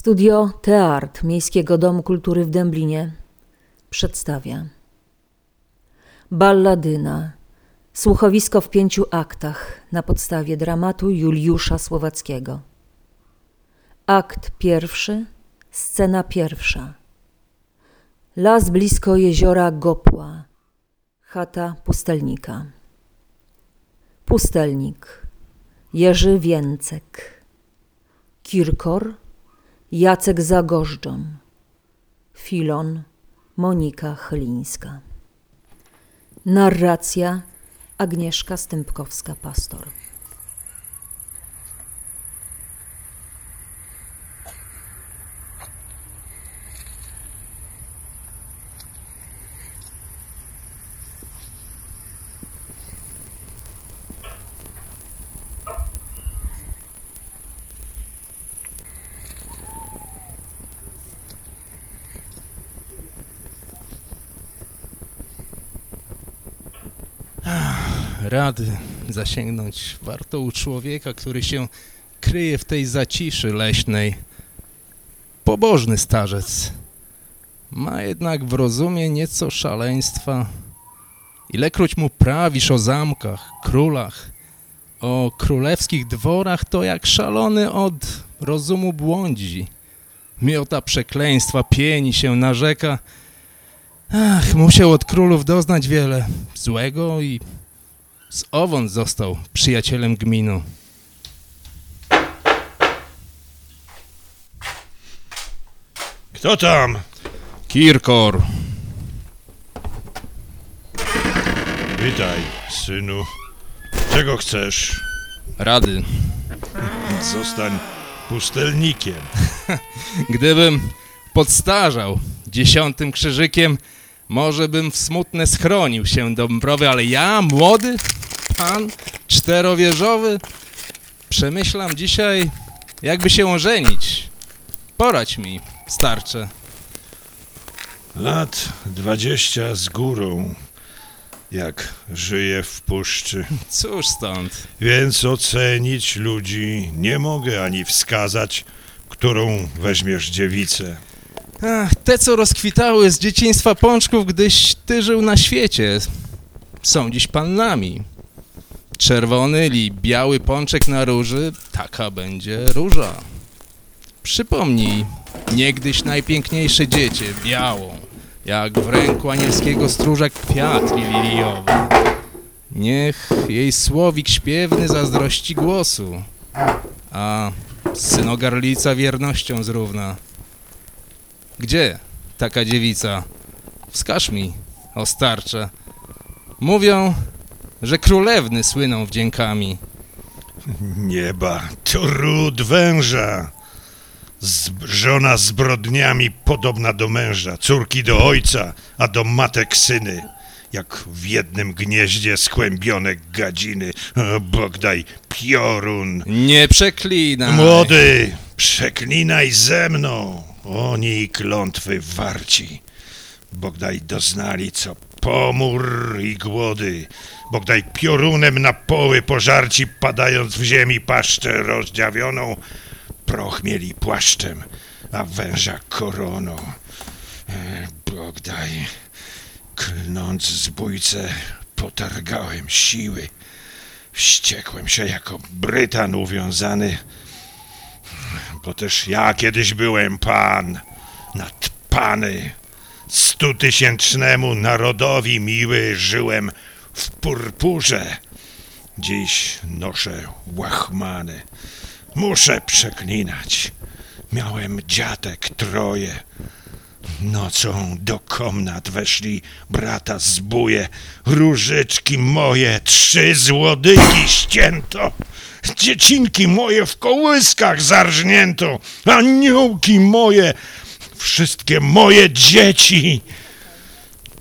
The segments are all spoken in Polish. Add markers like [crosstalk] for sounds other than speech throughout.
Studio Teart Miejskiego Domu Kultury w Dęblinie przedstawia Balladyna Słuchowisko w pięciu aktach na podstawie dramatu Juliusza Słowackiego. Akt pierwszy Scena pierwsza. Las blisko jeziora Gopła Chata pustelnika. Pustelnik Jerzy Więcek. Kirkor Jacek Zagożdżon Filon Monika Chylińska. Narracja Agnieszka Stępkowska-Pastor rady zasięgnąć warto u człowieka, który się kryje w tej zaciszy leśnej. Pobożny starzec. Ma jednak w rozumie nieco szaleństwa. Ilekroć mu prawisz o zamkach, królach, o królewskich dworach, to jak szalony od rozumu błądzi. Miota przekleństwa, pieni się, narzeka. Ach, musiał od królów doznać wiele złego i z owąd został przyjacielem gminu. Kto tam? Kirkor, Witaj, synu. Czego chcesz? rady. Zostań pustelnikiem. [laughs] Gdybym podstarzał dziesiątym krzyżykiem, może bym w smutne schronił się Dąbrowy, ale ja, młody pan, czterowieżowy, przemyślam dzisiaj, jakby się ożenić. Porać mi, starcze. Lat dwadzieścia z górą, jak żyję w puszczy. Cóż stąd? Więc ocenić ludzi nie mogę ani wskazać, którą weźmiesz dziewicę. Ach, te, co rozkwitały z dzieciństwa pączków, gdyś ty żył na świecie, są dziś pannami. Czerwony li biały pączek na róży, taka będzie róża. Przypomnij, niegdyś najpiękniejsze dziecię, białą, jak w ręku anielskiego stróża kwiat liliowy. Niech jej słowik śpiewny zazdrości głosu, a synogarlica wiernością zrówna. Gdzie taka dziewica? Wskaż mi, o starcze. Mówią, że królewny słyną wdziękami. Nieba, trud węża. Z, żona zbrodniami podobna do męża, córki do ojca, a do matek syny. Jak w jednym gnieździe skłębione gadziny. O, Bog daj piorun. Nie przeklinaj. Młody, przeklinaj ze mną. Oni klątwy warci. Bog daj doznali co pomór i głody. Bog daj piorunem na poły pożarci, padając w ziemi paszczę rozdziawioną. Proch mieli płaszczem, a węża koroną. E, Bog daj, klnąc zbójcę, potargałem siły. Wściekłem się jako Brytan uwiązany, bo też ja kiedyś byłem pan, nadpany. Stutysięcznemu narodowi miły żyłem w purpurze. Dziś noszę łachmany. Muszę przeklinać. Miałem dziatek troje. Nocą do komnat weszli brata zbóje. Różyczki moje, trzy złodyki ścięto. Dziecinki moje w kołyskach zarżnięto. Aniołki moje, wszystkie moje dzieci.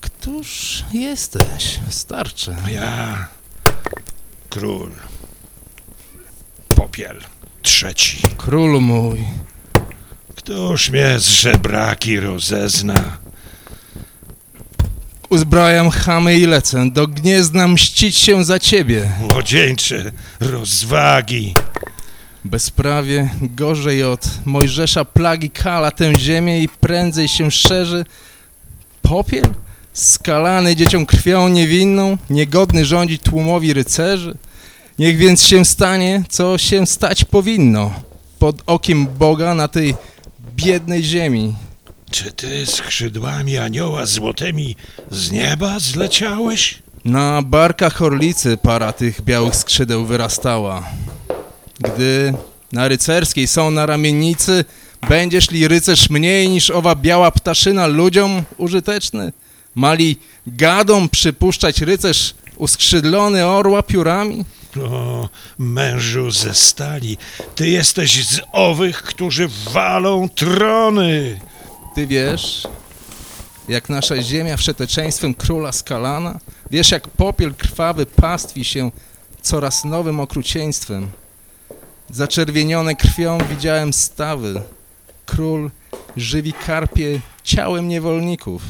Któż jesteś, starcze? Ja, król, popiel trzeci. Król mój, Któż mnie z żebraki rozezna? uzbrajam chamy i lecę do gniezna mścić się za ciebie. Młodzieńcze rozwagi. Bezprawie gorzej od Mojżesza plagi kala tę ziemię i prędzej się szerzy popiel skalany dzieciom krwią niewinną, niegodny rządzić tłumowi rycerzy. Niech więc się stanie, co się stać powinno pod okiem Boga na tej biednej ziemi. Czy ty skrzydłami anioła złotymi z nieba zleciałeś? Na barkach orlicy para tych białych skrzydeł wyrastała. Gdy na rycerskiej są na ramiennicy, będziesz li rycerz mniej niż owa biała ptaszyna ludziom użyteczny? Mali gadom przypuszczać rycerz uskrzydlony orła piórami? O, mężu ze stali, ty jesteś z owych, którzy walą trony. Ty wiesz, jak nasza ziemia wszeteczeństwem króla skalana? Wiesz, jak popiel krwawy pastwi się coraz nowym okrucieństwem? Zaczerwienione krwią widziałem stawy. Król żywi karpie ciałem niewolników.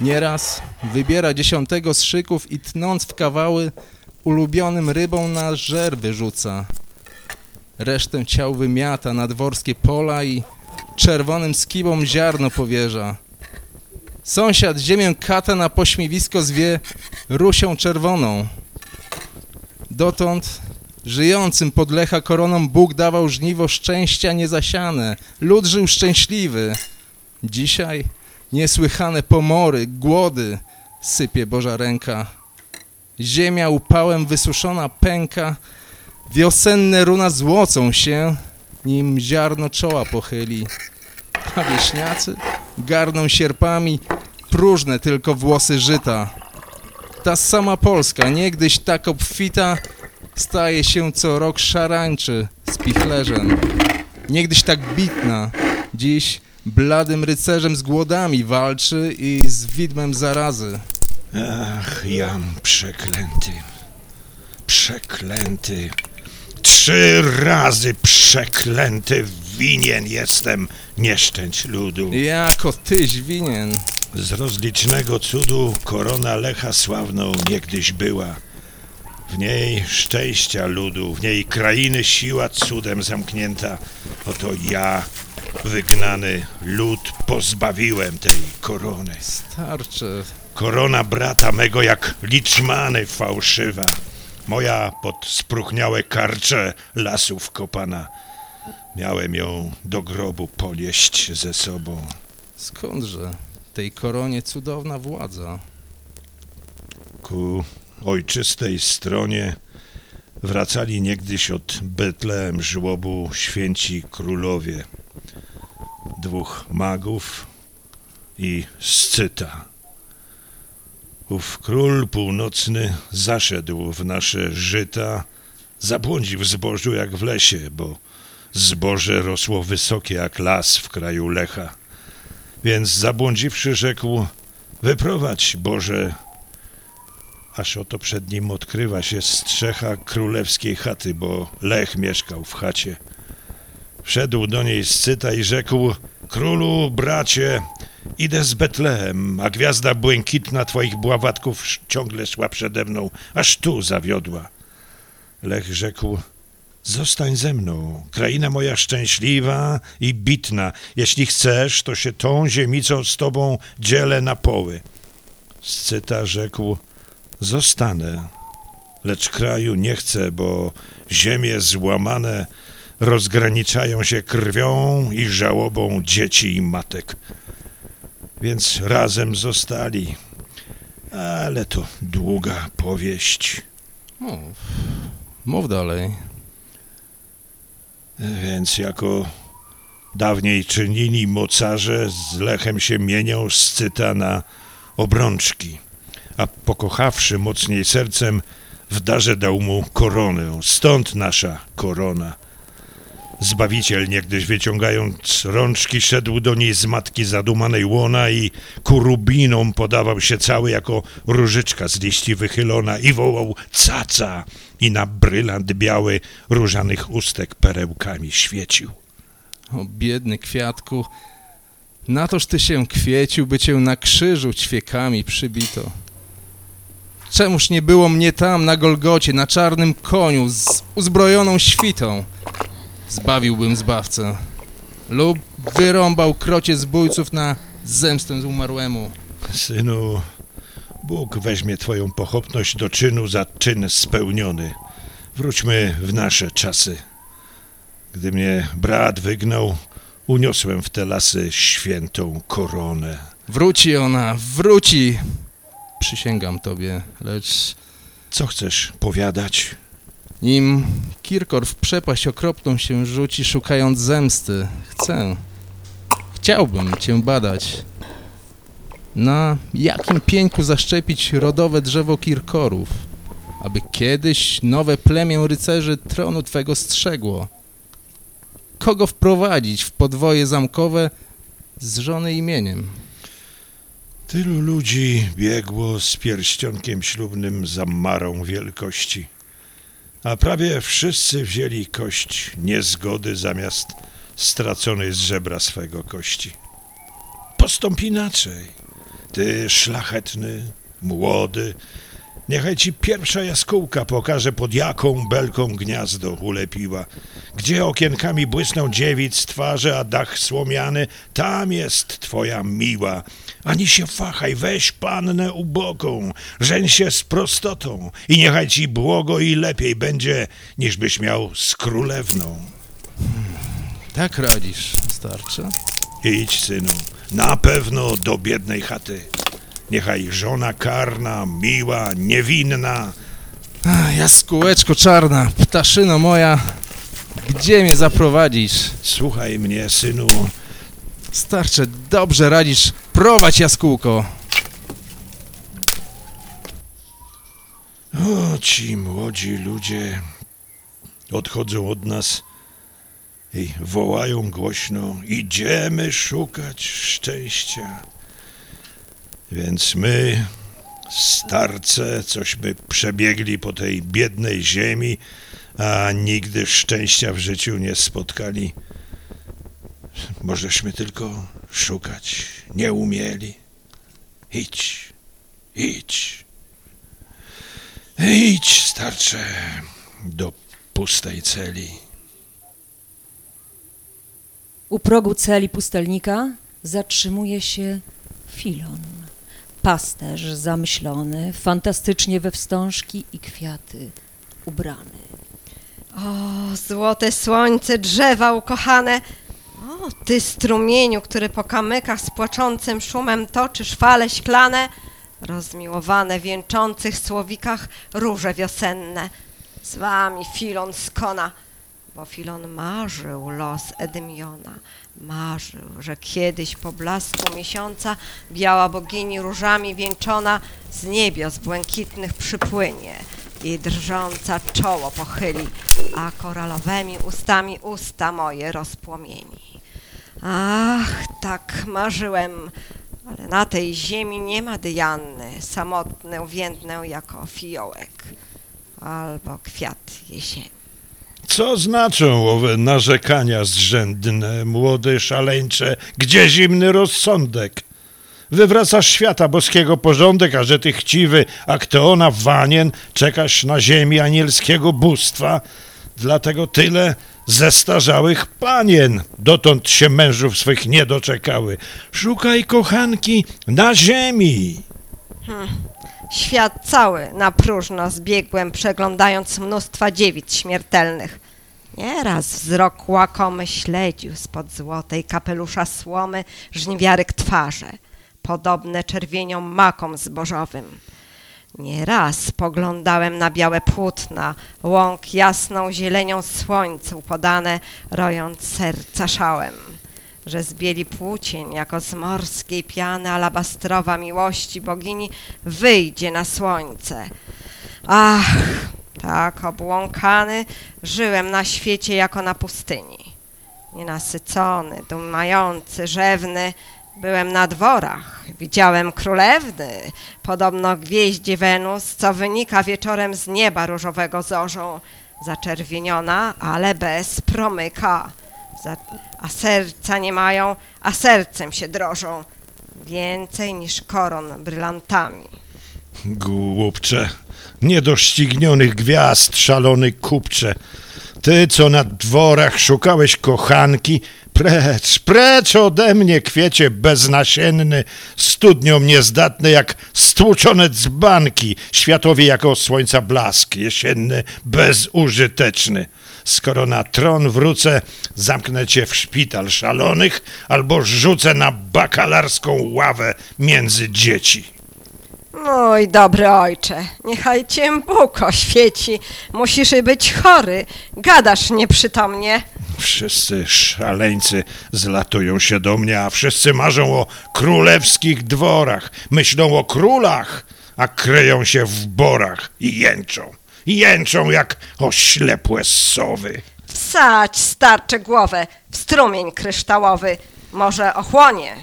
Nieraz wybiera dziesiątego z szyków i tnąc w kawały ulubionym rybą na żer wyrzuca. Resztę ciał wymiata na dworskie pola i czerwonym skibom ziarno powierza. Sąsiad ziemię kata na pośmiewisko zwie rusią czerwoną. Dotąd żyjącym pod Lecha koroną Bóg dawał żniwo szczęścia niezasiane. Lud żył szczęśliwy. Dzisiaj niesłychane pomory, głody sypie Boża ręka. Ziemia upałem wysuszona pęka, wiosenne runa złocą się, nim ziarno czoła pochyli. A wieśniacy garną sierpami próżne tylko włosy żyta. Ta sama Polska, niegdyś tak obfita, staje się co rok szarańczy z pichlerzem. Niegdyś tak bitna, dziś bladym rycerzem z głodami walczy i z widmem zarazy. Ach, jam przeklęty. Przeklęty. Trzy razy przeklęty winien jestem nieszczęść ludu. Jako tyś winien. Z rozlicznego cudu korona Lecha sławną niegdyś była. W niej szczęścia ludu, w niej krainy siła cudem zamknięta. Oto ja, wygnany lud, pozbawiłem tej korony. Starcze. Korona brata mego jak liczmany fałszywa. Moja pod spróchniałe karcze lasów kopana. Miałem ją do grobu polieść ze sobą. Skądże tej koronie cudowna władza? Ku ojczystej stronie wracali niegdyś od Betlejem żłobu święci królowie. Dwóch magów i Scyta. Ów król północny zaszedł w nasze żyta, zabłądził w zbożu jak w lesie, bo zboże rosło wysokie jak las w kraju Lecha. Więc zabłądziwszy rzekł, wyprowadź Boże aż oto przed nim odkrywa się strzecha królewskiej chaty, bo Lech mieszkał w chacie. Wszedł do niej Scyta i rzekł, królu, bracie, idę z Betlehem, a gwiazda błękitna twoich bławatków ciągle szła przede mną, aż tu zawiodła. Lech rzekł, zostań ze mną, kraina moja szczęśliwa i bitna, jeśli chcesz, to się tą ziemicą z tobą dzielę na poły. Scyta rzekł, Zostanę, lecz kraju nie chcę, bo ziemie złamane rozgraniczają się krwią i żałobą dzieci i matek. Więc razem zostali, ale to długa powieść. O, mów dalej. Więc jako dawniej czynili mocarze, z Lechem się mienią z cyta na obrączki a pokochawszy mocniej sercem, w darze dał mu koronę. Stąd nasza korona. Zbawiciel niegdyś wyciągając rączki szedł do niej z matki zadumanej łona i ku rubinom podawał się cały jako różyczka z liści wychylona i wołał caca i na brylant biały różanych ustek perełkami świecił. O biedny kwiatku, na toż ty się kwiecił, by cię na krzyżu ćwiekami przybito. Czemuż nie było mnie tam na Golgocie, na czarnym koniu, z uzbrojoną świtą? zbawiłbym zbawcę. Lub wyrąbał krocie zbójców na zemstę z umarłemu. Synu, Bóg weźmie twoją pochopność do czynu za czyn spełniony. Wróćmy w nasze czasy. Gdy mnie brat wygnał, uniosłem w te lasy świętą koronę. Wróci ona, wróci! Przysięgam tobie, lecz Co chcesz powiadać? nim Kirkor w przepaść okropną się rzuci, szukając zemsty, chcę, chciałbym cię badać. Na jakim pieńku zaszczepić rodowe drzewo Kirkorów, aby kiedyś nowe plemię rycerzy tronu twego strzegło? Kogo wprowadzić w podwoje zamkowe z żony imieniem? Tylu ludzi biegło z pierścionkiem ślubnym za marą wielkości, a prawie wszyscy wzięli kość niezgody zamiast straconej z żebra swego kości. Postąp inaczej. Ty szlachetny, młody, niechaj ci pierwsza jaskółka pokaże, pod jaką belką gniazdo ulepiła. Gdzie okienkami błysną dziewic twarze, a dach słomiany, tam jest twoja miła. Ani się fachaj, weź pannę uboką, żeń się z prostotą i niechaj ci błogo i lepiej będzie, niż byś miał z królewną. Tak radzisz, starcze? Idź, synu, na pewno do biednej chaty. Niechaj żona karna, miła, niewinna, Ach, Jaskółeczko czarna, ptaszyno moja, gdzie mnie zaprowadzisz? słuchaj mnie, synu, Starcze, dobrze radzisz, prowadź jaskółko. O, ci młodzi ludzie odchodzą od nas i wołają głośno: Idziemy szukać szczęścia. Więc my, starce, cośmy przebiegli po tej biednej ziemi, a nigdy szczęścia w życiu nie spotkali. Możeśmy tylko szukać, nie umieli. Idź, idź. Idź, starcze, do pustej celi. U progu celi pustelnika zatrzymuje się Filon. Pasterz zamyślony, fantastycznie we wstążki i kwiaty ubrany. O, złote słońce, drzewa ukochane. O, ty strumieniu, który po kamykach z płaczącym szumem toczysz fale szklane, rozmiłowane w jęczących słowikach róże wiosenne. Z wami Filon skona, bo Filon marzył los Edmiona. Marzył, że kiedyś po blasku miesiąca biała bogini różami wieńczona z niebios błękitnych przypłynie i drżąca czoło pochyli, a koralowymi ustami usta moje rozpłomieni. Ach, tak marzyłem, ale na tej ziemi nie ma Dianny, samotny uwiędnę jako fiołek albo kwiat jesieni. Co znaczą owe narzekania zrzędne, młode, szaleńcze? Gdzie zimny rozsądek? Wywracasz świata boskiego porządek, a że ty chciwy akteona wanien, czekasz na ziemi anielskiego bóstwa. Dlatego tyle zestarzałych panien dotąd się mężów swych nie doczekały. Szukaj kochanki na ziemi. Świat cały na próżno zbiegłem, przeglądając mnóstwa dziewic śmiertelnych. Nieraz wzrok łakomy śledził spod złotej kapelusza słomy żniwiarek twarze, podobne czerwieniom makom zbożowym. Nieraz spoglądałem na białe płótna, łąk jasną zielenią słońcu podane, rojąc serca szałem że z bieli płócień, jako z morskiej piany alabastrowa miłości bogini, wyjdzie na słońce. Ach, tak obłąkany, żyłem na świecie jako na pustyni. Nienasycony, dumający, rzewny, byłem na dworach, widziałem królewny, podobno gwieździe Wenus, co wynika wieczorem z nieba różowego zorzą, zaczerwieniona, ale bez promyka. A serca nie mają, a sercem się drożą. Więcej niż koron brylantami. Głupcze, niedoścignionych gwiazd, szalony kupcze. ty, co na dworach szukałeś kochanki, precz, precz ode mnie, kwiecie beznasienny, studnią niezdatny jak stłuczone dzbanki, światowi jako słońca blask, jesienny, bezużyteczny. Skoro na tron wrócę, zamknę cię w szpital szalonych albo rzucę na bakalarską ławę między dzieci. Mój dobry ojcze, niechaj cię Bóg oświeci. Musisz być chory. Gadasz nieprzytomnie. Wszyscy szaleńcy zlatują się do mnie, a wszyscy marzą o królewskich dworach, myślą o królach, a kryją się w borach i jęczą. Jęczą jak oślepłe sowy. Wsadź starczy głowę w strumień kryształowy. Może ochłonie.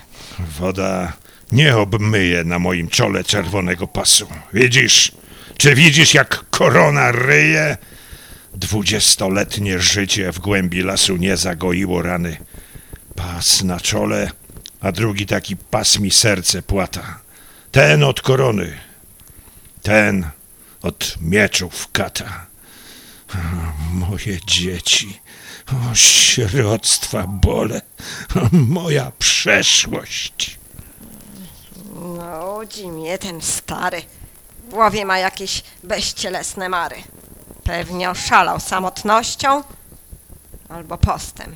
Woda nie obmyje na moim czole czerwonego pasu. Widzisz? Czy widzisz, jak korona ryje? Dwudziestoletnie życie w głębi lasu nie zagoiło rany. Pas na czole, a drugi taki pas mi serce płata. Ten od korony, ten od mieczów kata. Moje dzieci, o sieroctwa bole, moja przeszłość. Nudzi mnie ten stary. W głowie ma jakieś bezcielesne mary. Pewnie oszalał samotnością albo postem.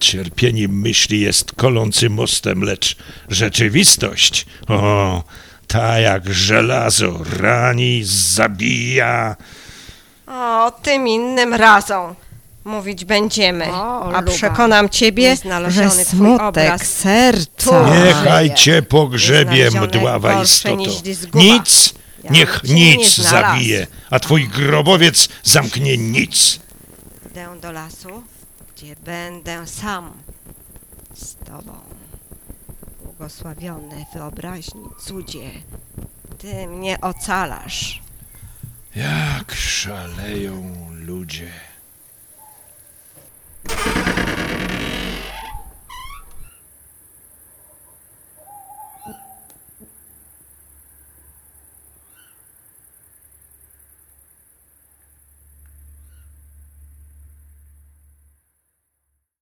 Cierpienie myśli jest kolącym mostem, lecz rzeczywistość, o, ta jak żelazo, rani, zabija. O, tym innym razem mówić będziemy. O, A przekonam ciebie, że smutek obraz serca. Niechaj cię pogrzebie, mdława istoto. Nic, Ja niech nie nic znalazł. zabije, a twój grobowiec zamknie nic. Idę do lasu, gdzie będę sam z tobą. Błogosławiony wyobraźni cudzie, ty mnie ocalasz. Jak szaleją ludzie.